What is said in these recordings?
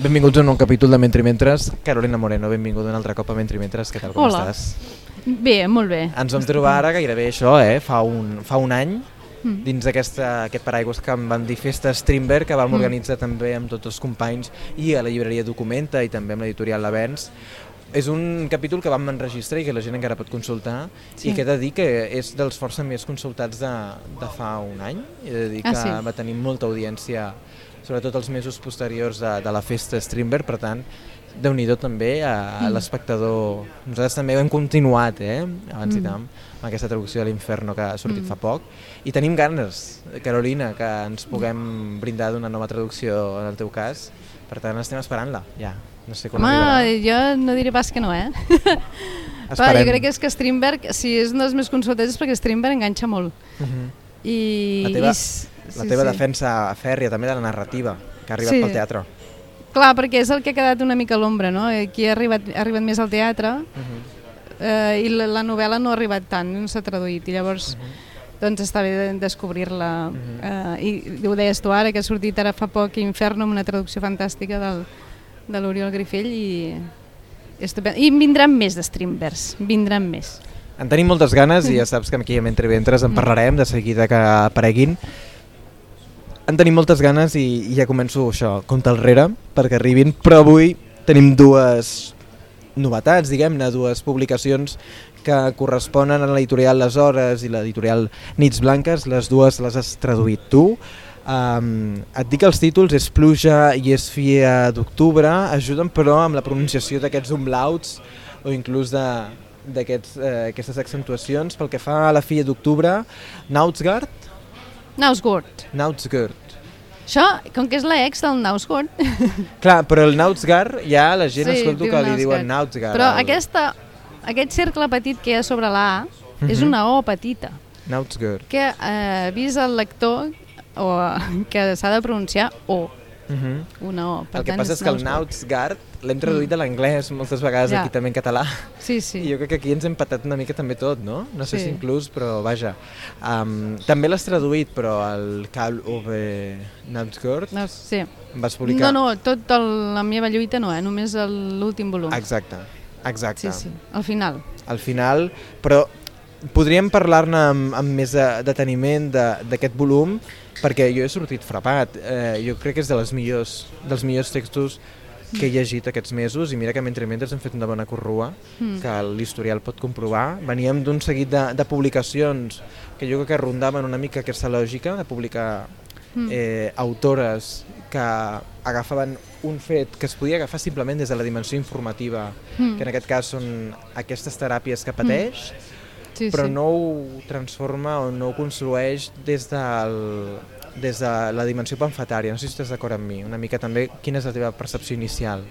Benvinguts a un nou capítol de Mentri Mentres. Carolina Moreno, benvinguda un altre cop a Mentri Mentres. Què tal, com Hola. estàs? Bé, molt bé. Ens vam trobar ara gairebé això, eh? Fa un, fa un any, Mm. dins d'aquesta- aquest paraigües que em van dir Festa Strindberg, que vam Mm. organitzar també amb tots els companys i a la llibreria Documenta i també amb l'editorial L'Avens. És un capítol que vam enregistrar i que la gent encara pot consultar Sí. i que he de dir que és dels força més consultats de, de fa un any. He de dir Ah, que sí? va tenir molta audiència, sobretot els mesos posteriors de, de la Festa Strindberg, per tant, déu nhi també a, a Mm. l'espectador. Nosaltres també hem continuat, eh? abans i Mm. tant, amb aquesta traducció de l'Inferno que ha sortit Mm. fa poc. I tenim ganes, Carolina, que ens puguem brindar d'una nova traducció en el teu cas. Per tant, estem esperant-la, ja. No sé quan Home, arribarà. jo no diré pas que no, eh? Esperem. jo crec que és que Strindberg, si és un dels més consultats és perquè Strindberg enganxa molt. Mhm. I, La teva- i La teva sí. defensa fèrria també de la narrativa, que ha arribat Sí. pel teatre. Clar, perquè és el que ha quedat una mica a l'ombra, no? Aquí ha arribat, ha arribat més al teatre Mhm. eh, i la, la novel·la no ha arribat tant, no s'ha traduït, i llavors doncs està bé de descobrir-la. Mhm. eh, I ho deies tu ara, que ha sortit ara fa poc Inferno amb una traducció fantàstica del, de l'Oriol Grifell i estupend. I vindran més de Strindbergs, vindran més. En tenim moltes ganes i ja saps que aquí a Mentre Ventres en parlarem de seguida que apareguin. En tenim moltes ganes i, i ja començo això, compte al rere, perquè arribin, però avui tenim dues novetats, diguem-ne, dues publicacions que corresponen a l'editorial Les Hores i l'editorial Nits Blanques, les dues les has traduït tu. Um, et dic els títols és Pluja i és Fia d'Octubre, ajuden però amb la pronunciació d'aquests umlauts o inclús de d'aquestes eh, accentuacions. Pel que fa a la Fia d'Octubre Nautsgard Nausgård. Nautsgard Això, com que és la ex del Nausgård, clar, però el Nautsgard ja la gent Sí, escolto diu que li Nausgard. diuen Nautsgard però el aquesta, aquest cercle petit que hi ha sobre la A és Mhm. una O petita, Nautsgard que eh, avís el lector o, que s'ha de pronunciar O, Mhm. una O. Per el que tant, passa és que el. Nautsgard l'hem traduït de l'anglès moltes vegades Ja. aquí també en català Sí, sí. I jo crec que aquí ens hem patat una mica també tot, no? No sé Sí. si inclús, però vaja. Um, també l'has traduït, però el Karl Ove Nautsgard No, sí. vas publicar... No, no, tot el, la meva lluita no, eh? només el- l'últim volum. Exacte, exacte. Sí, sí, al final. Al final, però podríem parlar-ne amb, amb més de, deteniment de- d'aquest volum, perquè jo he sortit frapat. Eh, jo crec que és de les millors, dels millors textos que he llegit aquests mesos i mira que mentre mentre hem fet una bona corrua Mm. que l'historial pot comprovar. Veníem d'un seguit de, de publicacions que jo crec que rondaven una mica aquesta lògica de publicar Mm. eh, autores que agafaven un fet que es podia agafar simplement des de la dimensió informativa, Mm. que en aquest cas són aquestes teràpies que pateix, sí, però sí. no ho transforma o no ho construeix des, del, des de la dimensió pamfletària. No sé si estàs d'acord amb mi. Una mica també, quina és la teva percepció inicial?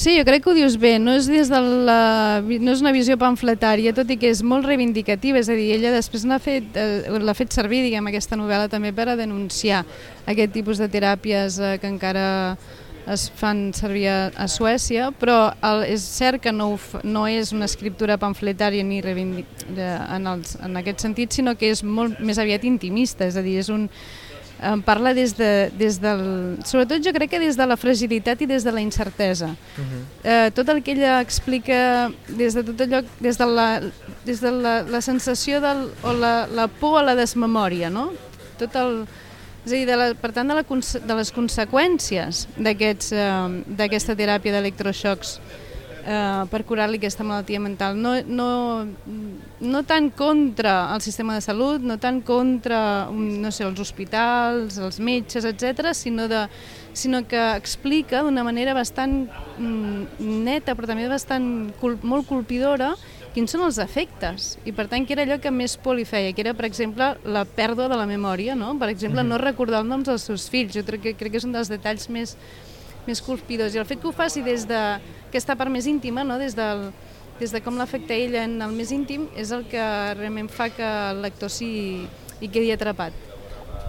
Sí, jo crec que ho dius bé, no és, des de la, no és una visió pamfletària, tot i que és molt reivindicativa, és a dir, ella després l'ha fet, eh, fet servir, diguem, aquesta novel·la també per a denunciar aquest tipus de teràpies eh, que encara es fan servir a, a Suècia, però el, és cert que no, no és una escriptura pamfletària ni en, els, en aquest sentit, sinó que és molt més aviat intimista, és a dir, és un, em parla des, de, des del... Sobretot jo crec que des de la fragilitat i des de la incertesa. Uh -huh. Eh, tot el que ella explica des de tot allò, des de la, des de la, la sensació del, o la, la por a la desmemòria, no? Tot el, és a dir, de la, per tant, de, la, de les conseqüències eh, d'aquesta teràpia d'electroxocs eh, per curar-li aquesta malaltia mental. No, no, no tant contra el sistema de salut, no tant contra mm, no sé, els hospitals, els metges, etc, sinó, de, sinó que explica d'una manera bastant mm, neta, però també bastant molt colpidora, quins són els efectes? I per tant que era allò que més por li feia? Que era per exemple la pèrdua de la memòria no? per exemple no recordar els noms dels seus fills. Jo crec que, crec que és un dels detalls més, més colpidors. I el fet que ho faci des d'aquesta part més íntima no? des, del, des de com l'afecta ella en el més íntim és el que realment fa que el lector s'hi hi quedi atrapat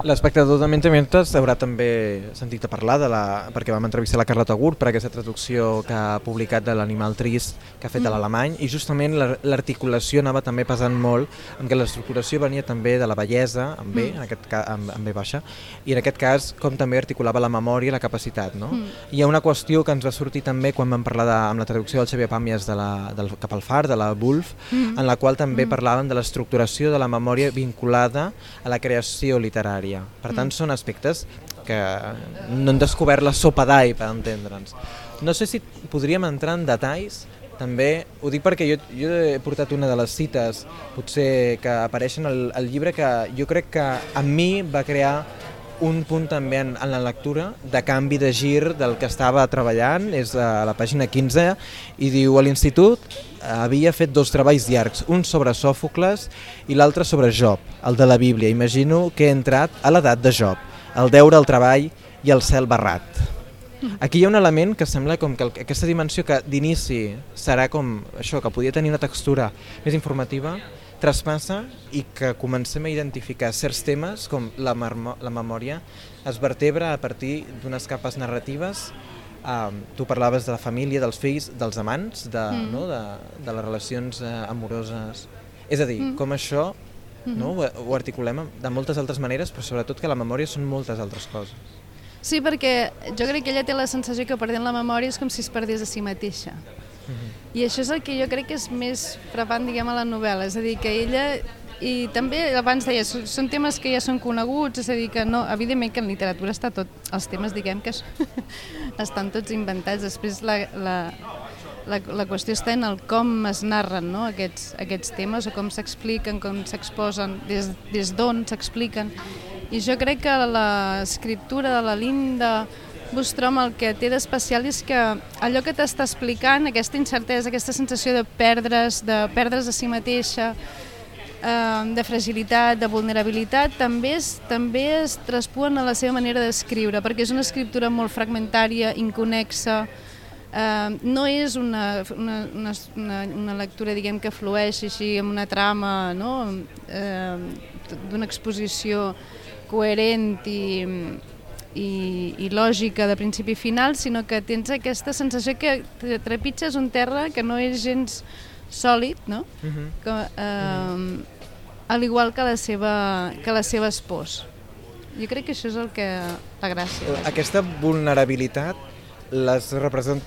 L'espectador de Mente Mentes haurà també sentit a parlar de la, perquè vam entrevistar la Carlota Gurt per aquesta traducció que ha publicat de l'Animal Trist que ha fet a Mm. l'alemany i justament la- l'articulació anava també pesant molt en què l'estructuració venia també de la bellesa amb B, Mm. en aquest ca, amb, amb B baixa i en aquest cas com també articulava la memòria i la capacitat no? Mm. hi ha una qüestió que ens va sortir també quan vam parlar de, amb la traducció del Xavier Pàmies de la, del Cap al Far, de la Wolf Mm. en la qual també Mm. parlàvem de l'estructuració de la memòria vinculada a la creació literària. Per tant, Mm. són aspectes que no han descobert la sopa d'all, per entendre'ns. No sé si podríem entrar en detalls, també, ho dic perquè jo, jo he portat una de les cites, potser que apareixen al, al llibre, que jo crec que a mi va crear un punt també en, en la lectura de canvi de gir del que estava treballant, és a la pàgina 15, i diu a l'institut havia fet dos treballs llargs, un sobre Sòfocles i l'altre sobre Job, el de la Bíblia. Imagino que he entrat a l'edat de Job, el deure, el treball i el cel barrat. Aquí hi ha un element que sembla com que aquesta dimensió que d'inici serà com això, que podia tenir una textura més informativa, traspassa i que comencem a identificar certs temes com la, la memòria es vertebra a partir d'unes capes narratives Um, tu parlaves de la família, dels fills, dels amants, de, Mm. no? de, de les relacions eh, amoroses. És a dir, Mm. com això no? Mhm. ho, ho articulem de moltes altres maneres, però sobretot que la memòria són moltes altres coses. Sí, perquè jo crec que ella té la sensació que perdent la memòria és com si es perdés a si mateixa. I això és el que jo crec que és més frapant, diguem, a la novel·la. És a dir, que ella... I també, abans deia, són, temes que ja són coneguts, és a dir, que no, evidentment que en literatura està tot, els temes, diguem, que es, estan tots inventats. Després la, la, la, la qüestió està en el com es narren no? aquests, aquests temes o com s'expliquen, com s'exposen, des, des d'on s'expliquen. I jo crec que l'escriptura de la Linda Bostrom el que té d'especial és que allò que t'està explicant, aquesta incertesa, aquesta sensació de perdre's, de perdre's a si mateixa, eh, de fragilitat, de vulnerabilitat, també es, també es traspuen a la seva manera d'escriure, perquè és una escriptura molt fragmentària, inconexa, eh, no és una, una, una, una, lectura diguem que flueix així amb una trama no? eh, d'una exposició coherent i, i, i lògica de principi final, sinó que tens aquesta sensació que tre- trepitges un terra que no és gens sòlid, no? Uh -huh. que, eh, al igual que la seva, que la seva espòs. Jo crec que això és el que la gràcia. Aquesta vulnerabilitat les represent...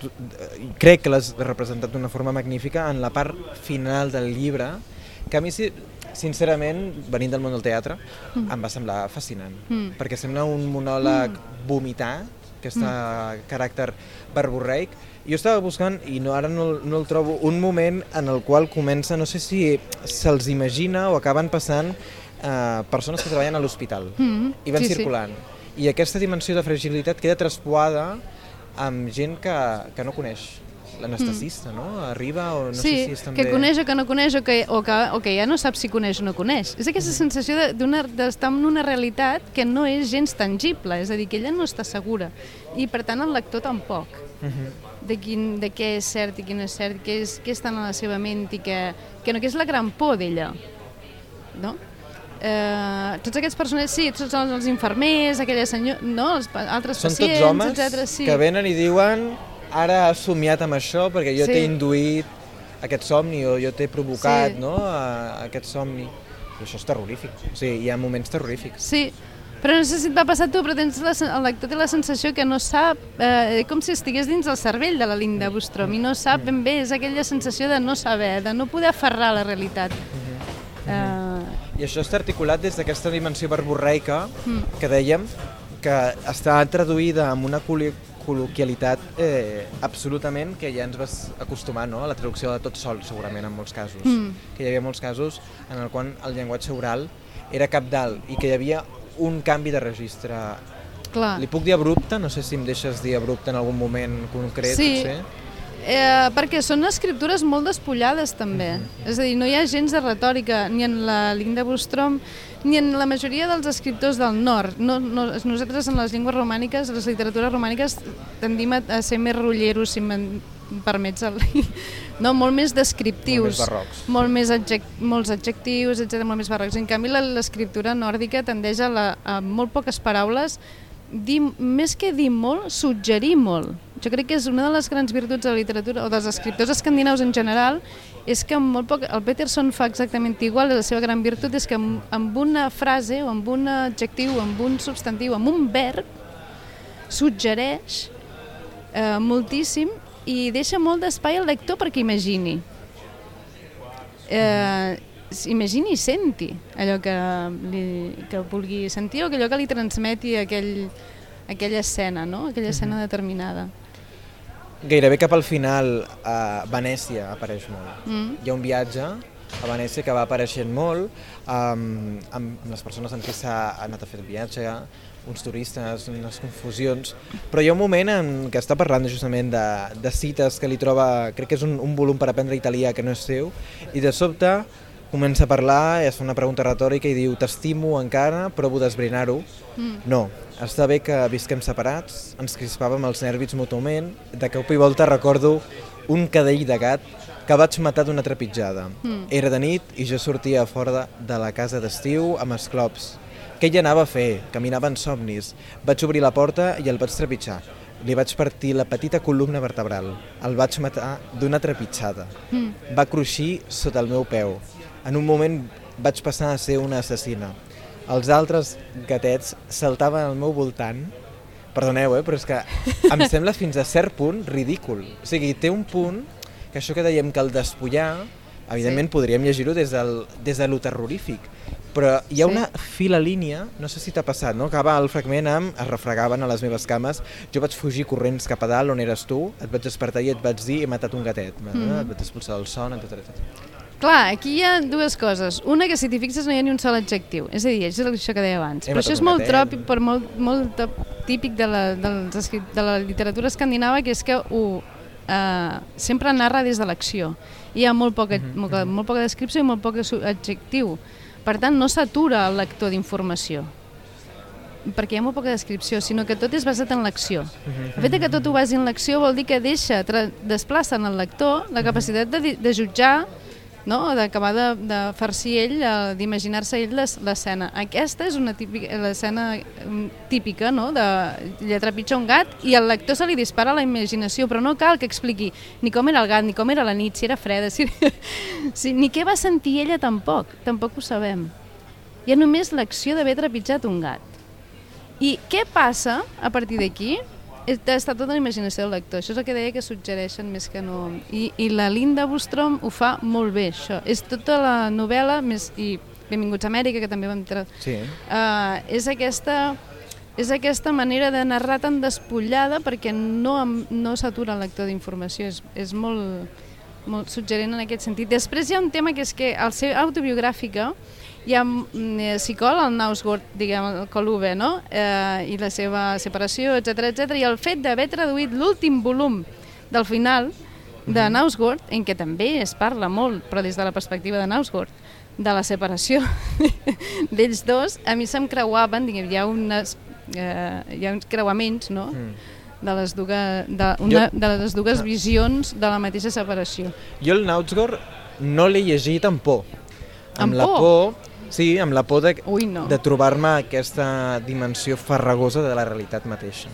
crec que l'has representat d'una forma magnífica en la part final del llibre, que a mi, si- sincerament, venint del món del teatre, Mm. em va semblar fascinant, Mm. perquè sembla un monòleg vomitat, que està Mm. caràcter verborreic. Jo estava buscant, i no, ara no, no el trobo, un moment en el qual comença, no sé si se'ls imagina o acaben passant eh, persones que treballen a l'hospital Mm, i van sí, sí. circulant. I aquesta dimensió de fragilitat queda traspoada amb gent que, que no coneix l'anestesista, no? Arriba o no sí, sé si és també... que coneix o que no coneix o que, o, que, o que ja no sap si coneix o no coneix. És aquesta sensació de- d'una- d'estar en una realitat que no és gens tangible, és a dir, que ella no està segura i per tant el lector tampoc Mhm. de, quin, de què és cert i què no és cert, què, és, què està en la seva ment i que, que no que és la gran por d'ella. No? Eh, tots aquests personatges, sí, tots són els infermers, aquella senyor, no, els altres Són pacients, tots homes etcètera, sí. que venen i diuen ara has somiat amb això perquè jo Sí. t'he induït aquest somni o jo t'he provocat Sí. no, a, a aquest somni. I això és terrorífic. O sigui, hi ha moments terrorífics. Sí, però no sé si et va passar tu, però tens la, el lector té la sensació que no sap, eh, com si estigués dins el cervell de la Linda Bostrom i no sap ben bé, és aquella sensació de no saber, de no poder aferrar la realitat. Eh, I això està articulat des d'aquesta dimensió verborreica Mm. que dèiem que està traduïda amb una col·loquialitat eh, absolutament que ja ens vas acostumar no? a la traducció de tot sol segurament en molts casos Mm. que hi havia molts casos en el qual el llenguatge oral era cap dalt i que hi havia un canvi de registre clar. li puc dir abrupte? no sé si em deixes dir abrupte en algun moment concret Sí. potser Eh, perquè són escriptures molt despullades també. És a dir, no hi ha gens de retòrica ni en la Linda Bostrom ni en la majoria dels escriptors del nord. No, no, nosaltres en les llengües romàniques, les literatures romàniques, tendim a, a ser més rotlleros, si me'n permets el... no, molt més descriptius. Molt més barrocs. Molt més adject, molts adjectius, etc molt més barrocs. En canvi, la- l'escriptura nòrdica tendeix a, la, a molt poques paraules dir, més que dir molt, suggerir molt. Jo crec que és una de les grans virtuts de la literatura, o dels escriptors escandinaus en general, és que molt poc, el Peterson fa exactament igual, la seva gran virtut és que amb, amb una frase, o amb un adjectiu, amb un substantiu, amb un verb, suggereix eh, moltíssim i deixa molt d'espai al lector perquè imagini. Eh, imagini i senti allò que, li, que vulgui sentir o allò que li transmeti aquell, aquella escena, no? aquella escena determinada. Gairebé cap al final a Venècia apareix molt. Mm. Hi ha un viatge a Venècia que va apareixent molt um, amb, amb les persones amb qui s'ha anat a fer el viatge, uns turistes, unes confusions, però hi ha un moment en què està parlant justament de, de cites que li troba, crec que és un, un volum per aprendre italià que no és seu, i de sobte comença a parlar, fa una pregunta retòrica i diu t'estimo encara, provo d'esbrinar-ho. Mm. No, està bé que visquem separats, ens crispàvem els nervis mútuament, de cop i volta recordo un cadell de gat que vaig matar d'una trepitjada. Mm. Era de nit i jo sortia a fora de la casa d'estiu amb esclops. Què hi anava a fer? Caminava en somnis. Vaig obrir la porta i el vaig trepitjar. Li vaig partir la petita columna vertebral. El vaig matar d'una trepitjada. Mm. Va cruixir sota el meu peu. En un moment vaig passar a ser una assassina. Els altres gatets saltaven al meu voltant Perdoneu, eh, però és que em sembla fins a cert punt ridícul. O sigui, té un punt que això que dèiem que el despullar, evidentment Sí. podríem llegir-ho des, del, des de lo terrorífic, però hi ha Sí. una fila línia, no sé si t'ha passat, no? acaba el fragment amb es refregaven a les meves cames, jo vaig fugir corrents cap a dalt on eres tu, et vaig despertar i et vaig dir he matat un gatet, mm Mhm. et vaig expulsar del son, etc. etc. Clar, aquí hi ha dues coses. Una, que si t'hi fixes no hi ha ni un sol adjectiu. És a dir, és això que deia abans. Hem Però això és molt tròpic, per molt, molt típic de la, dels, de la literatura escandinava, que és que ho, eh, sempre narra des de l'acció. Hi ha molt poca, Mhm, molt, poca- molt poca descripció i molt poc adjectiu. Per tant, no s'atura el lector d'informació perquè hi ha molt poca descripció, sinó que tot és basat en l'acció. El fet que tot ho basi en l'acció vol dir que deixa, desplaça en el lector la capacitat de, de jutjar no? d'acabar de, de farcir ell, d'imaginar-se ell les- l'escena. Aquesta és una típica, l'escena mm, típica, no? de lletra pitja un gat i al lector se li dispara la imaginació, però no cal que expliqui ni com era el gat, ni com era la nit, si era freda, si, si, ni què va sentir ella tampoc, tampoc ho sabem. Hi ha només l'acció d'haver trepitjat un gat. I què passa a partir d'aquí? Està tota la imaginació del lector. Això és el que deia que suggereixen més que no. I, i la Linda Bostrom ho fa molt bé, això. És tota la novel·la, més, i Benvinguts a Amèrica, que també vam... Tra... Sí, Uh, és aquesta és aquesta manera de narrar tan despullada perquè no, no s'atura el lector d'informació, és, és molt, molt suggerent en aquest sentit. Després hi ha un tema que és que al ser autobiogràfica hi ha mm, eh, Sicol, el Nausgård, diguem, el Coluve, no? Eh, i la seva separació, etc etc. i el fet d'haver traduït l'últim volum del final de Nausgård, en què també es parla molt, però des de la perspectiva de Nausgård, de la separació d'ells dos, a mi se'm creuaven, diguem, hi ha, unes, eh, hi ha uns creuaments, no?, Mm. de les dues, de, una, Jo- de les dues visions de la mateixa separació. Jo el Nautsgård no l'he llegit amb por. Amb la por? por, sí, amb la por de, Ui, no. de trobar-me aquesta dimensió farragosa de la realitat mateixa.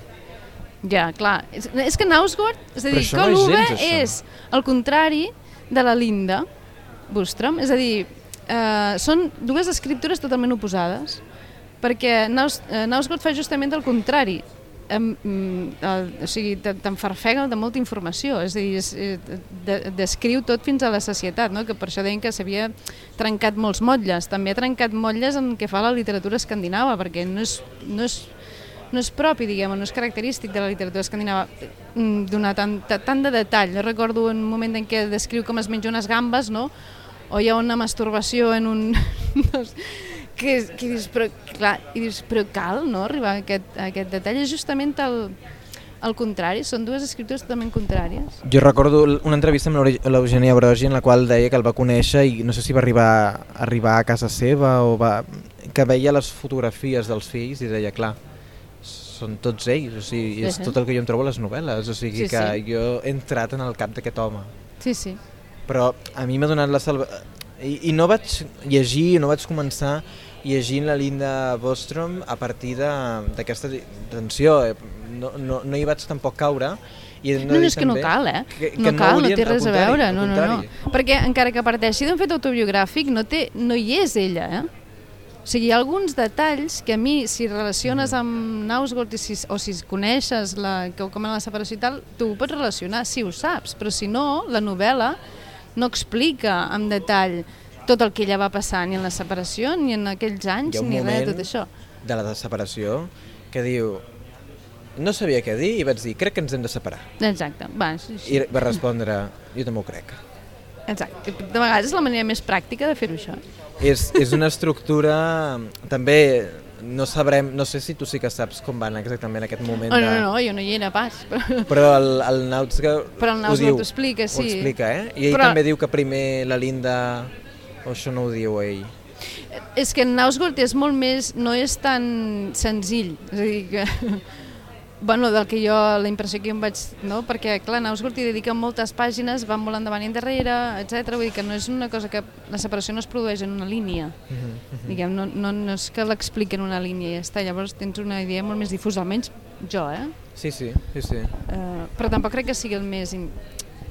Ja, clar. És, és que Nausgård, és a dir, això no és és el contrari de la Linda Bostrom, és a dir, eh, són dues escriptures totalment oposades, perquè Naus, eh, Nausgård fa justament el contrari, em, mm, el, o sigui, te- t'enfarfega de molta informació, és a dir, és, eh, de, descriu tot fins a la societat, no? que per això deien que s'havia trencat molts motlles, també ha trencat motlles en què fa la literatura escandinava, perquè no és, no és, no és propi, diguem, no és característic de la literatura escandinava mm, donar tant, ta- tant de detall. Jo recordo un moment en què descriu com es menja unes gambes, no? o hi ha una masturbació en un... que, que dius, però, clar, i dius, però cal no, arribar a aquest, a aquest detall? És justament el, el contrari, són dues escriptures totalment contràries. Jo recordo una entrevista amb l'Eugènia Brogi en la qual deia que el va conèixer i no sé si va arribar, arribar a casa seva o va, que veia les fotografies dels fills i deia, clar, són tots ells, o sigui, és sí. tot el que jo em trobo a les novel·les, o sigui Sí, que sí. jo he entrat en el cap d'aquest home. Sí, sí. Però a mi m'ha donat la salva... I, I no vaig llegir, no vaig començar llegint la Linda Bostrom a partir d'aquesta tensió. eh, No, no, no hi vaig tampoc caure. I No, no, és que no cal, eh? Que, que no cal, no volien- té res a veure. No, no, no. Perquè encara que parteixi d'un fet autobiogràfic, no, té, no hi és ella, eh? O sigui, hi ha alguns detalls que a mi, si relaciones amb Nausgold si, o si coneixes la, que, com era la separació i tal, tu ho pots relacionar, si ho saps, però si no, la novel·la no explica en detall tot el que ella va passar ni en la separació, ni en aquells anys, ni res de tot això. de la separació que diu no sabia què dir i vaig dir crec que ens hem de separar. Exacte, va, sí, sí. I va respondre jo també ho crec. Exacte. De vegades és la manera més pràctica de fer-ho això. És, és una estructura també no sabrem, no sé si tu sí que saps com van exactament aquest moment Oh, no, de... no, no, jo no hi era pas. Però, Però el, el però el ho diu, t'ho explica, sí. ho explica, eh? I ell Però- també diu que primer la Linda... O això no ho diu ell. És que el Nausgold és molt més... no és tan senzill. És a dir, que... Bueno, del que jo, la impressió que em vaig... No? Perquè, clar, Nausgold hi dedica moltes pàgines, van molt endavant i endarrere, etc. Vull dir que no és una cosa que... La separació no es produeix en una línia. Diguem, no, no, no és que l'expliqui en una línia i ja està. Llavors tens una idea molt més difusa, almenys jo, eh? Sí, sí, sí, sí. Uh, però tampoc crec que sigui el més,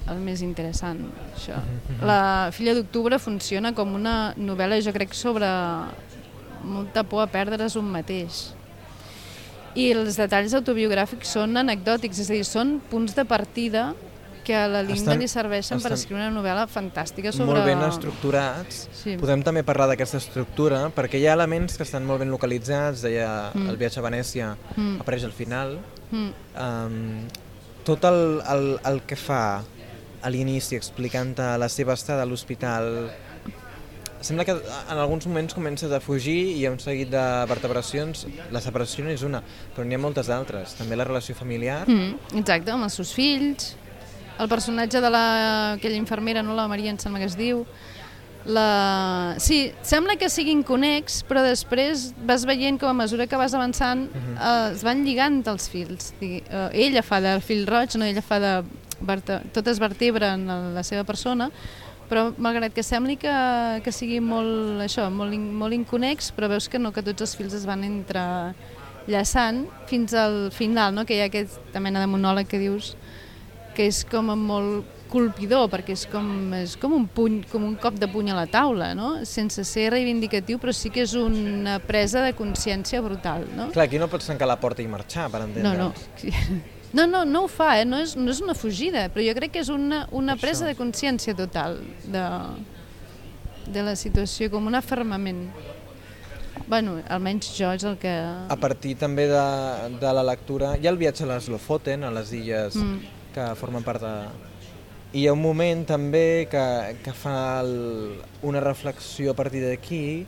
el més interessant, això. La Filla d'Octubre funciona com una novel·la, jo crec, sobre molta por a perdre's un mateix. I els detalls autobiogràfics són anecdòtics, és a dir, són punts de partida que a la Linda Estan- li serveixen per estan escriure una novel·la fantàstica sobre... Molt ben estructurats. Sí. Podem també parlar d'aquesta estructura, perquè hi ha elements que estan molt ben localitzats, deia Mm. el viatge a Venècia, Mm. apareix al final. Mm. Um, tot el, el, el que fa a l'inici explicant la seva estada a l'hospital sembla que en alguns moments comences a fugir i hi ha un seguit de vertebracions. La separació no és una, però n'hi ha moltes altres també la relació familiar. Mm, exacte, amb els seus fills, el personatge de la, aquella infermera, no la Maria, em sembla que es diu, la... Sí, sembla que siguin conex, però després vas veient com a mesura que vas avançant eh, es van lligant els fils. Digui, eh, ella fa de fil roig, no? ella fa de... Verte... Tot es vertebra en la- seva persona, però malgrat que sembli que, que sigui molt, això, molt, in, molt inconex, però veus que no, que tots els fils es van entrellaçant fins al final, no? que hi ha aquesta mena de monòleg que dius que és com molt colpidor, perquè és com, és com, un puny, com un cop de puny a la taula, no? sense ser reivindicatiu, però sí que és una presa de consciència brutal. No? clar, aquí no pots tancar la porta i marxar per entendre'ns no. No, no, no ho fa, eh? no, és, no és una fugida, però jo crec que és una, una Per presa això. de consciència total de, de la situació, com un afermament. Bueno, almenys jo és el que... a partir també de, de la lectura hi ha el viatge a les Lofoten, a les illes Mm. que formen part de... I hi ha un moment també que, que fa el, una reflexió a partir d'aquí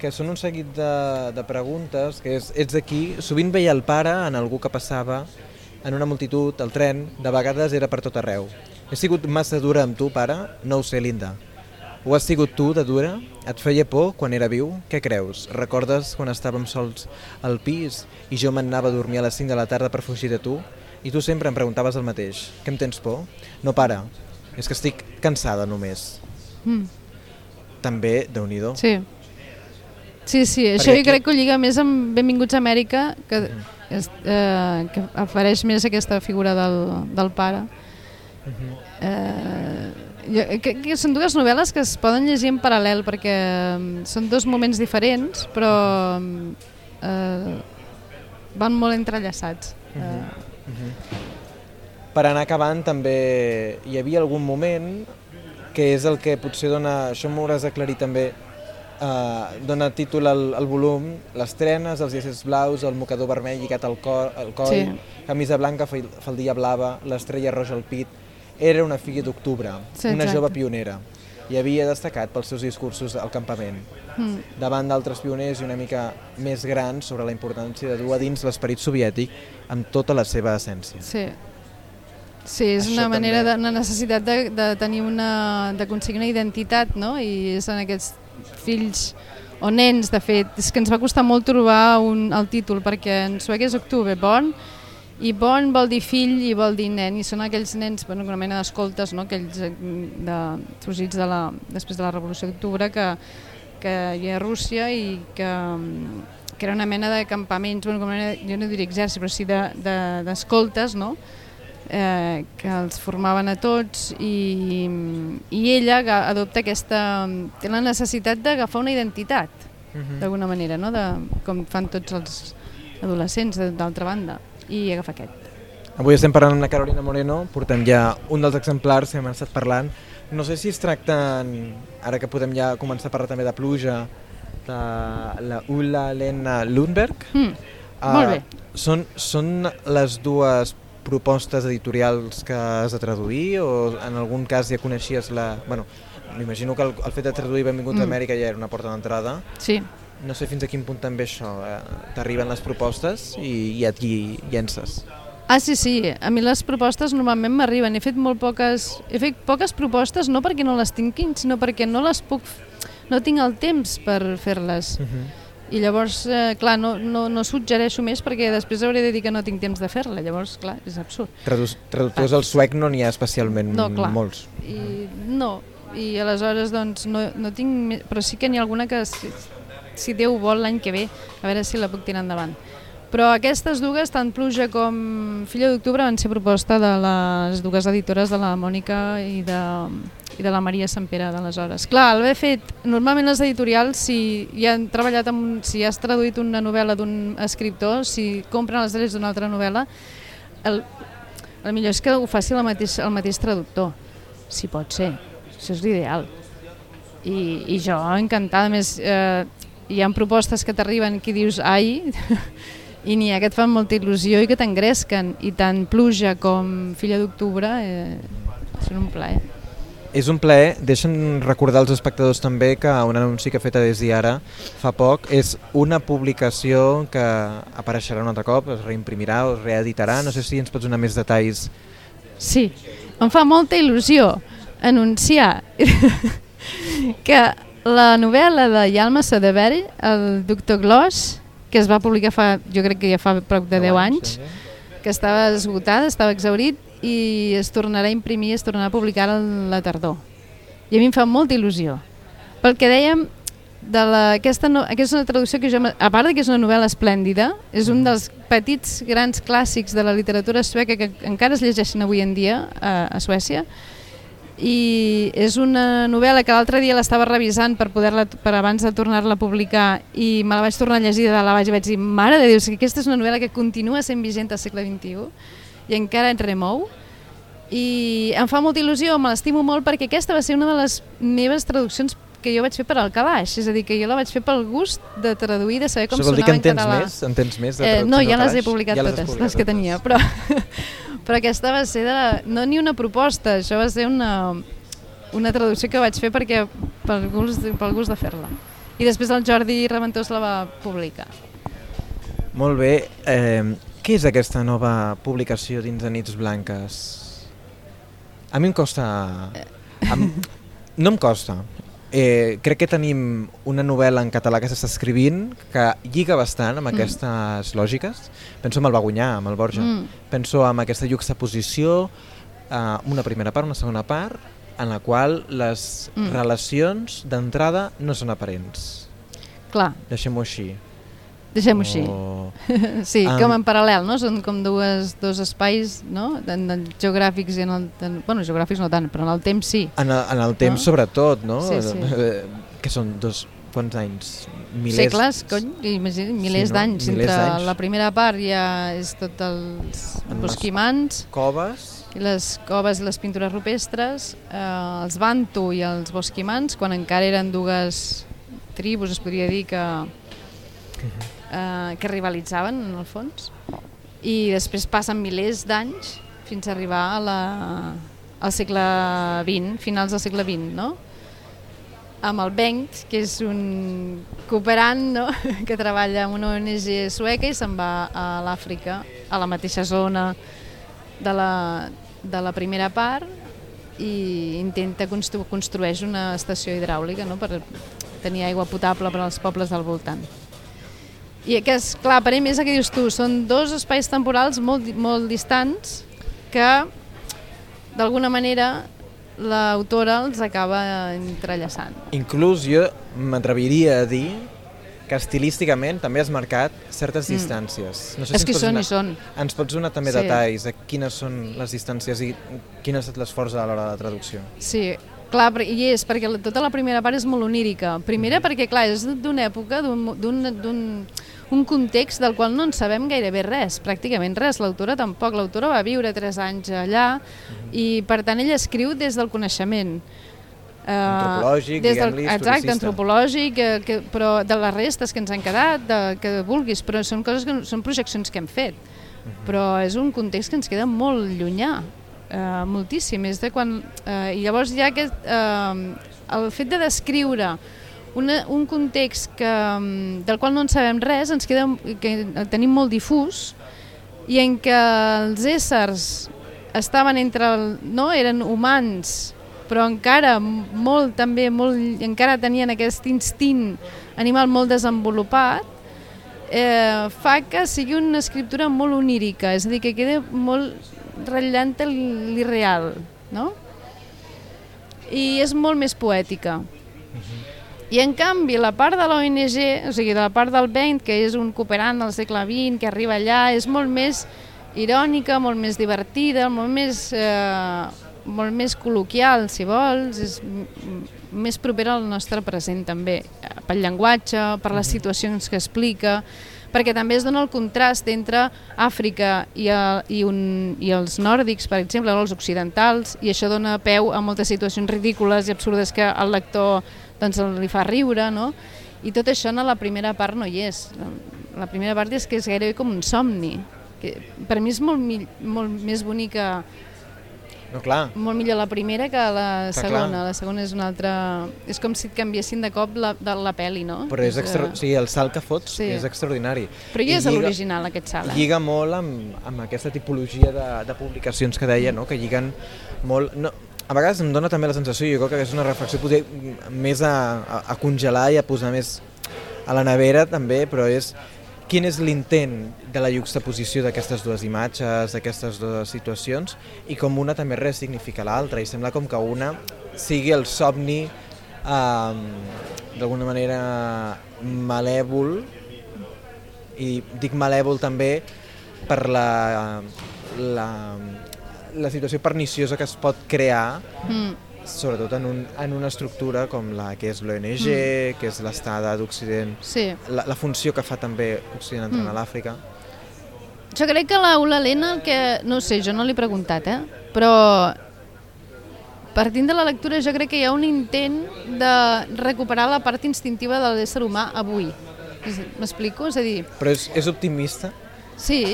que són un seguit de, de preguntes, que és, ets aquí, sovint veia el pare en algú que passava en una multitud, al tren, de vegades era per tot arreu. He sigut massa dura amb tu, pare? No ho sé, Linda. Ho has sigut tu, de dura? Et feia por quan era viu? Què creus? Recordes quan estàvem sols al pis i jo m'anava a dormir a les 5 de la tarda per fugir de tu? I tu sempre em preguntaves el mateix. Que em tens por? No, pare. És que estic cansada només. Mm. També, déu nhi Sí. Sí, sí, això Perquè jo aquí- crec que ho lliga més amb Benvinguts a Amèrica, que, és, eh, que apareix més aquesta figura del, del pare. Eh, jo, que, que són dues novel·les que es poden llegir en paral·lel perquè mm, són dos moments diferents però mm, eh, van molt entrellaçats. Eh, Per anar acabant també hi havia algun moment que és el que potser dona, això m'ho hauràs d'aclarir també, eh, dona títol al, al volum, les trenes, els llaçers blaus, el mocador vermell lligat al, cor, al coll, Sí. camisa blanca, fal- faldilla blava, l'estrella roja al pit, era una filla d'octubre, Sí, una exacte. jove pionera, i havia destacat pels seus discursos al campament, mm, davant d'altres pioners i una mica més grans sobre la importància de dur a dins l'esperit soviètic amb tota la seva essència. sí. Sí, és Això una manera, també. de, una necessitat de, de tenir una, d'aconseguir una identitat, no? I és en aquests fills o nens, de fet. És que ens va costar molt trobar un, el títol, perquè en suec és Octubre Born, i bon vol dir fill i vol dir nen, i són aquells nens, bueno, una mena d'escoltes, no? aquells eh, de, fugits de la, després de la Revolució d'Octubre que, que hi ha a Rússia i que, que era una mena de campaments, bueno, com mena, jo no diria exèrcit, però sí d'escoltes, de, de, no? Eh, que els formaven a tots i, i ella adopta aquesta, té la necessitat d'agafar una identitat, uh mhm. -huh. d'alguna manera, no? de, com fan tots els adolescents d'altra banda i agafa aquest. Avui estem parlant amb la Carolina Moreno, portem ja un dels exemplars que hem estat parlant. No sé si es tracta, ara que podem ja començar a parlar també de pluja, de la Ulla Lena Lundberg. Mm, uh, molt bé. Són, són les dues propostes editorials que has de traduir o en algun cas ja coneixies la... Bueno, m'imagino que el, el fet de traduir Benvinguts mm. a Amèrica ja era una porta d'entrada. Sí. No sé fins a quin punt també això, eh, t'arriben les propostes i, i et llences. Ah, sí, sí. A mi les propostes normalment m'arriben. He fet molt poques... He fet poques propostes no perquè no les tinguin, sinó perquè no les puc... No tinc el temps per fer-les. Uh mhm. -huh. I llavors, eh, clar, no, no, no suggereixo més perquè després hauré de dir que no tinc temps de fer-la. Llavors, clar, és absurd. Tradu traductors al suec no n'hi ha especialment no, clar. molts. I, no, i aleshores doncs no, no tinc... Però sí que n'hi ha alguna que si Déu vol l'any que ve, a veure si la puc tirar endavant. Però aquestes dues, tant Pluja com Filla d'Octubre, van ser proposta de les dues editores de la Mònica i de, i de la Maria Pere d'aleshores. Clar, l'he fet, normalment les editorials, si hi han treballat amb, si has traduït una novel·la d'un escriptor, si compren els drets d'una altra novel·la, el, el millor és que ho faci el mateix, el mateix traductor, si pot ser, això és l'ideal. I, I jo encantada, més eh, hi ha propostes que t'arriben que dius ai, i n'hi ha que et fan molta il·lusió i que t'engresquen, i tant Pluja com Filla d'Octubre eh, són un plaer. És un plaer, deixen recordar als espectadors també que un anunci que ha fet a Des ara fa poc és una publicació que apareixerà un altre cop, es reimprimirà o es reeditarà, no sé si ens pots donar més detalls. Sí, em fa molta il·lusió anunciar que la novel·la de Yalma Sadeveri, el doctor Gloss, que es va publicar fa, jo crec que ja fa prop de 10 anys, que estava esgotada, estava exaurit i es tornarà a imprimir, es tornarà a publicar a la tardor. I a mi em fa molta il·lusió. Pel que dèiem, de la, aquesta, no, aquesta és una traducció que jo, a part que és una novel·la esplèndida, és un dels petits grans clàssics de la literatura sueca que encara es llegeixen avui en dia a, a Suècia, i és una novel·la que l'altre dia l'estava revisant per poder per abans de tornar-la a publicar i me la vaig tornar a llegir de la baix i vaig dir, mare de Déu, que aquesta és una novel·la que continua sent vigent al segle XXI i encara et remou i em fa molta il·lusió, me l'estimo molt perquè aquesta va ser una de les meves traduccions que jo vaig fer per al calaix, és a dir, que jo la vaig fer pel gust de traduir, de saber com Això sonava en català. Més? En tens més? De eh, no, ja les he publicat ja totes, les, les que tenia, però, però aquesta va ser de la, no ni una proposta, això va ser una, una traducció que vaig fer perquè pel gust, pel gust de fer-la. I després el Jordi Reventós la va publicar. Molt bé. Eh, què és aquesta nova publicació dins de Nits Blanques? A mi em costa... Em, no em costa, Eh, crec que tenim una novel·la en català que s'està escrivint que lliga bastant amb mm. aquestes lògiques. Penso en el Bagunyà, amb el Borja. Mm. Penso en aquesta juxtaposició, eh, una primera part, una segona part, en la qual les mm. relacions d'entrada no són aparents. Clar. Deixem-ho així. Deixem-ho així. sí, um, com en paral·lel, no? Són com dues, dos espais no? en, en geogràfics i en el... En, bueno, geogràfics no tant, però en el temps sí. En el, en el temps no? sobretot, no? Sí, sí. Eh, que són dos... Quants anys? Milers... Segles, cony, imagina, milers sí, no? d'anys. Entre la primera part ja és tot els bosquimans. Coves. I les coves i les pintures rupestres, eh, els bantu i els bosquimans, quan encara eren dues tribus, es podria dir que, uh -huh eh, que rivalitzaven en el fons i després passen milers d'anys fins a arribar a la, al segle XX, finals del segle XX, no? amb el Bengt, que és un cooperant no? que treballa en una ONG sueca i se'n va a l'Àfrica, a la mateixa zona de la, de la primera part i intenta constru construeix una estació hidràulica no? per tenir aigua potable per als pobles del voltant. I que és, clar, per ell és el que dius tu, són dos espais temporals molt, molt distants que d'alguna manera l'autora els acaba entrellaçant. Inclús jo m'atreviria a dir que estilísticament també has marcat certes Mm. distàncies. No És ens que són donar- i són. Ens pots donar també Sí. detalls de quines són les distàncies i quin ha estat l'esforç a l'hora de la traducció. Sí, clar, i és perquè tota la primera part és molt onírica. Primera perquè, clar, és d'una època, d'un- un context del qual no en sabem gairebé res, pràcticament res. L'autora tampoc. L'autora va viure tres anys allà i, per tant, ella escriu des del coneixement. Eh, Antropològic, des del, Exacte, antropològic, eh, que, però de les restes que ens han quedat, de, que vulguis, però són coses que són projeccions que hem fet. Però és un context que ens queda molt llunyà, eh, moltíssim. És de quan, eh, I llavors ja aquest, eh, el fet de descriure una, un context que, mm, del qual no en sabem res, ens queda, que el tenim molt difús, i en què els éssers estaven entre el, no eren humans però encara molt també molt, encara tenien aquest instint animal molt desenvolupat eh, fa que sigui una escriptura molt onírica, és a dir, que queda molt ratllant l'irreal, no? I és molt més poètica. I en canvi, la part de l'ONG, o sigui, de la part del Bent, que és un cooperant del segle XX, que arriba allà, és molt més irònica, molt més divertida, molt més, eh, molt més col·loquial, si vols, és més propera al nostre present també, eh, pel llenguatge, per les situacions que explica, perquè també es dona el contrast entre Àfrica i, el, i, un, i els nòrdics, per exemple, o els occidentals, i això dona peu a moltes situacions ridícules i absurdes que el lector doncs, li fa riure, no? I tot això en la primera part no hi és. La primera part és que és gairebé com un somni. Que per mi és molt, molt més bonica, No, clar, molt millor la primera que la segona. clar. La segona és una altra... És com si et canviessin de cop la, de la peli, no? però és extra... o sigui, el salt que fots Sí. és extraordinari. Però ja és lliga- l'original, aquest salt. Eh? Lliga molt amb, amb aquesta tipologia de, de publicacions que deia, no? que lliguen molt... No, a vegades em dona també la sensació, jo crec que és una reflexió potser més a, a, a congelar i a posar més a la nevera també, però és quin és l'intent de la juxtaposició d'aquestes dues imatges, d'aquestes dues situacions, i com una també res significa l'altra, i sembla com que una sigui el somni eh, d'alguna manera malèvol, i dic malèvol també per la, la, la situació perniciosa que es pot crear Mm. Sobretot en, un, en una estructura com la que és l'ONG, mm. que és l'estada d'Occident, Sí. la, la funció que fa també Occident entrant Mm. a l'Àfrica. Jo crec que l'Aula Helena, el que, no sé, jo no l'he preguntat, eh? però partint de la lectura jo crec que hi ha un intent de recuperar la part instintiva de l'ésser humà avui. M'explico? És a dir, Però és, és optimista? sí,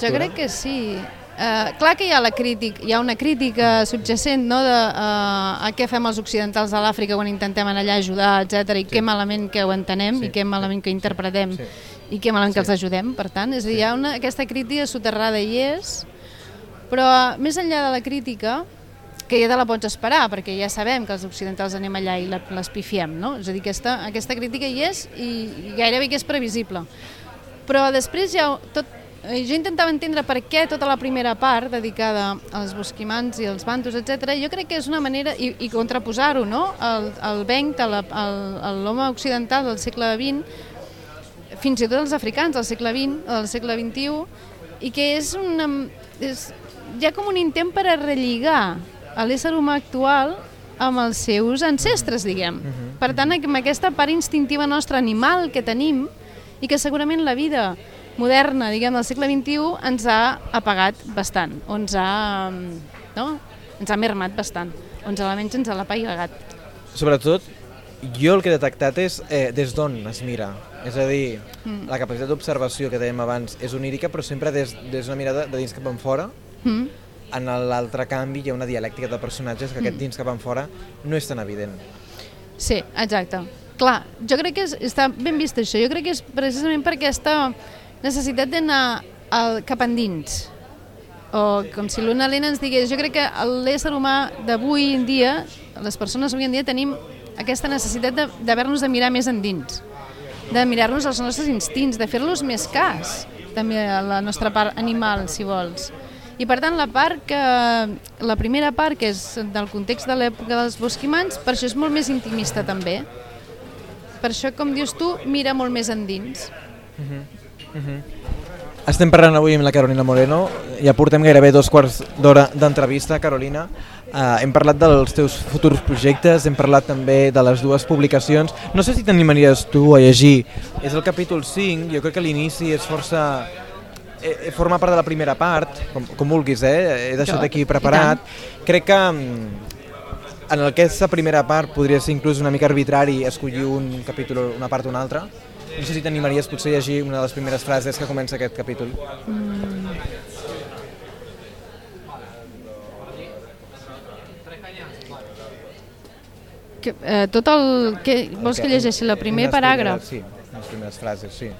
jo crec que sí. Uh, clar que hi ha, la crítica, hi ha una crítica subjacent no, de uh, a què fem els occidentals a l'Àfrica quan intentem anar allà a ajudar, etc i Sí. què malament que ho entenem Sí, i què malament que interpretem Sí. i què malament que Sí. els ajudem, per tant. És a dir, hi ha una, aquesta crítica soterrada hi és, però més enllà de la crítica, que ja te la pots esperar, perquè ja sabem que els occidentals anem allà i la- l'espifiem, no? És a dir, aquesta, aquesta crítica hi és i, i gairebé que és previsible. Però després ja tot, eh, jo intentava entendre per què tota la primera part dedicada als bosquimans i als bantus, etc. jo crec que és una manera, i, i contraposar-ho, no?, el, el al- a l'home occidental del segle XX, fins i tot els africans del segle XX del segle XXI, i que és, una, és hi ha com un intent per a relligar l'ésser humà actual amb els seus ancestres, diguem. Mhm. Per tant, amb aquesta part instintiva nostra animal que tenim i que segurament la vida moderna, diguem, del segle XXI ens ha apagat bastant, o ens ha, no? ens ha mermat bastant, o ens almenys ens l'ha apagat. Sobretot, jo el que he detectat és eh, des d'on es mira. És a dir, Mm. la capacitat d'observació que dèiem abans és onírica, però sempre des, des d'una mirada de dins cap en fora. Mm? En l'altre canvi hi ha una dialèctica de personatges que aquest Mm. dins cap en fora no és tan evident. Sí, exacte. Clar, jo crec que és, està ben vist això. Jo crec que és precisament per aquesta necessitat d'anar cap endins. O com si l'Una Helena ens digués, jo crec que l'ésser humà d'avui en dia, les persones avui en dia tenim aquesta necessitat d'haver-nos de, de mirar més endins, de mirar-nos els nostres instints, de fer-los més cas, també a la nostra part animal, si vols. I per tant, la part que, la primera part, que és del context de l'època dels bosquimans, per això és molt més intimista també. Per això, com dius tu, mira molt més endins. Estem parlant avui amb la Carolina Moreno, ja portem gairebé dos quarts d'hora d'entrevista, Carolina. Uh, hem parlat dels teus futurs projectes, hem parlat també de les dues publicacions. No sé si t'animaries tu a llegir, és el capítol 5, jo crec que l'inici és força... Eh, eh, forma part de la primera part, com, com vulguis, eh? he deixat aquí preparat. Crec que mm, en aquesta primera part podria ser inclús una mica arbitrari escollir un capítol, una part o una altra. No sé si t'animaries potser a llegir una de les primeres frases que comença aquest capítol. Que, eh, tot el... Que, vols que llegeixi el primer paràgraf? Sí, les primeres frases, sí.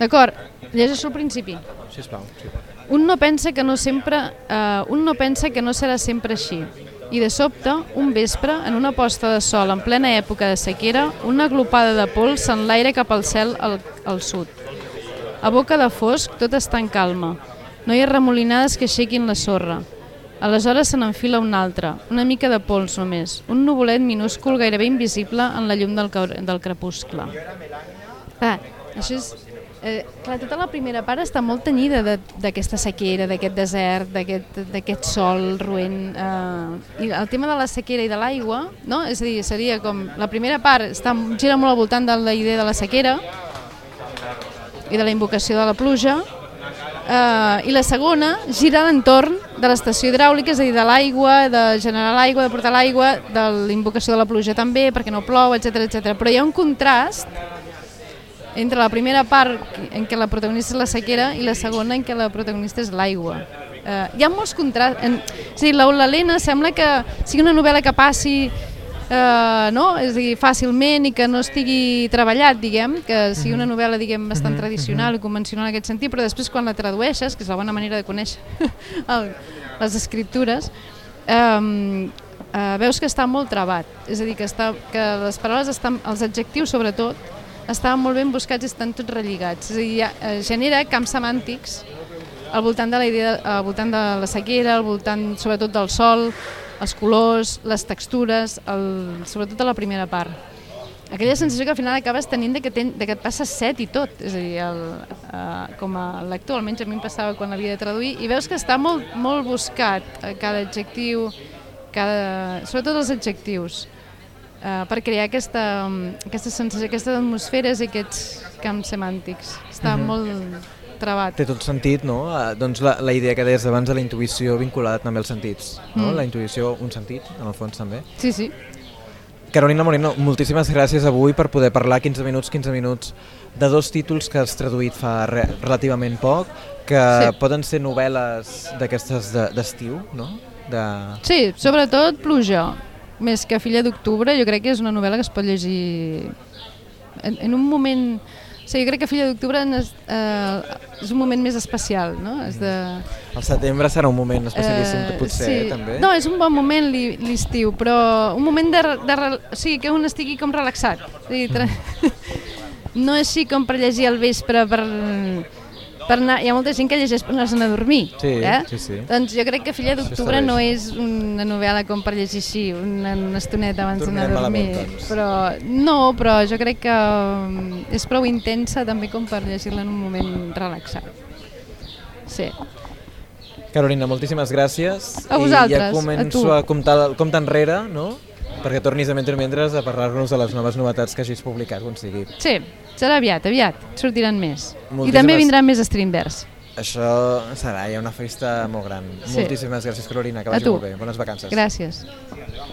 D'acord, llegeixo al principi. Sisplau. Sí. Un no pensa que no sempre, eh, un no pensa que no serà sempre així. I de sobte, un vespre, en una posta de sol en plena època de sequera, una glopada de pols s'enlaira cap al cel al, al sud. A boca de fosc tot està en calma. No hi ha remolinades que aixequin la sorra. Aleshores se n'enfila un altre, una mica de pols només, un nuvolet minúscul gairebé invisible en la llum del, del crepuscle. Clar, això és... Eh, clar, tota la primera part està molt tenyida d'aquesta sequera, d'aquest desert, d'aquest sol roent. Eh, I el tema de la sequera i de l'aigua, no? és a dir, seria com... La primera part està, gira molt al voltant de la idea de la sequera i de la invocació de la pluja, eh, i la segona gira a l'entorn de l'estació hidràulica, és a dir, de l'aigua, de generar l'aigua, de portar l'aigua, de la invocació de la pluja també, perquè no plou, etc etc. Però hi ha un contrast entre la primera part en què la protagonista és la sequera i la segona en què la protagonista és l'aigua. Eh, hi ha molts contrastos. En, és a dir, l'Helena sembla que sigui una novel·la que passi eh, no? és a dir, fàcilment i que no estigui treballat, diguem, que sigui una novel·la diguem, bastant tradicional i convencional en aquest sentit, però després quan la tradueixes, que és la bona manera de conèixer el, les escriptures, eh, eh, veus que està molt trebat, és a dir, que, està, que les paraules estan, els adjectius sobretot, estaven molt ben buscats i estan tots relligats, és a dir, eh, genera camps semàntics al voltant de la idea, al voltant de la sequera, al voltant sobretot del sol, els colors, les textures, el, sobretot a la primera part. Aquella sensació que al final acabes tenint de que, ten, de que et passes set i tot, és a dir, el, uh, com a lector, almenys a mi em passava quan l'havia de traduir, i veus que està molt, molt buscat eh, cada adjectiu, cada, sobretot els adjectius, uh, per crear aquesta, aquesta sensació, aquestes atmosferes i aquests camps semàntics. Està Mhm. molt trebat. Té tot sentit, no? Eh, doncs la, la idea que deies abans de la intuïció vinculada també als sentits. No? Mm. La intuïció, un sentit, en el fons també. Sí, sí. Carolina Moreno, moltíssimes gràcies avui per poder parlar 15 minuts, 15 minuts de dos títols que has traduït fa re relativament poc, que Sí. poden ser novel·les d'aquestes de- d'estiu, no? De... Sí, sobretot Pluja, més que Filla d'octubre, jo crec que és una novel·la que es pot llegir en, en un moment... O sigui, jo crec que Filla d'octubre és, eh, és un moment més especial, no? És de, El setembre serà un moment especialíssim, eh, potser, sí. també. No, és un bon moment l'estiu, però un moment de, de, o sigui, que un estigui com relaxat. O sigui, tra... no és així com per llegir al vespre, per, per anar... Hi ha molta gent que llegeix per anar-se'n a dormir. Sí, eh? sí, sí. Doncs jo crec que Filla d'octubre no és una novel·la com per llegir així, una, una estoneta abans d'anar a dormir. malament, doncs. Però, no, però jo crec que um, és prou intensa també com per llegir-la en un moment relaxat. Sí. Carolina, moltíssimes gràcies. A I vosaltres, ja a començo tu. a, comptar el compte enrere, no? Perquè tornis a mentre mentres a parlar-nos de les noves novetats que hagis publicat quan sigui. Sí, serà aviat, aviat. Sortiran més. I Moltíssimes- també vindran més streamers. Això serà ja una festa molt gran. Sí. Moltíssimes gràcies, Carolina, que vagi molt bé. Bones vacances. Gràcies.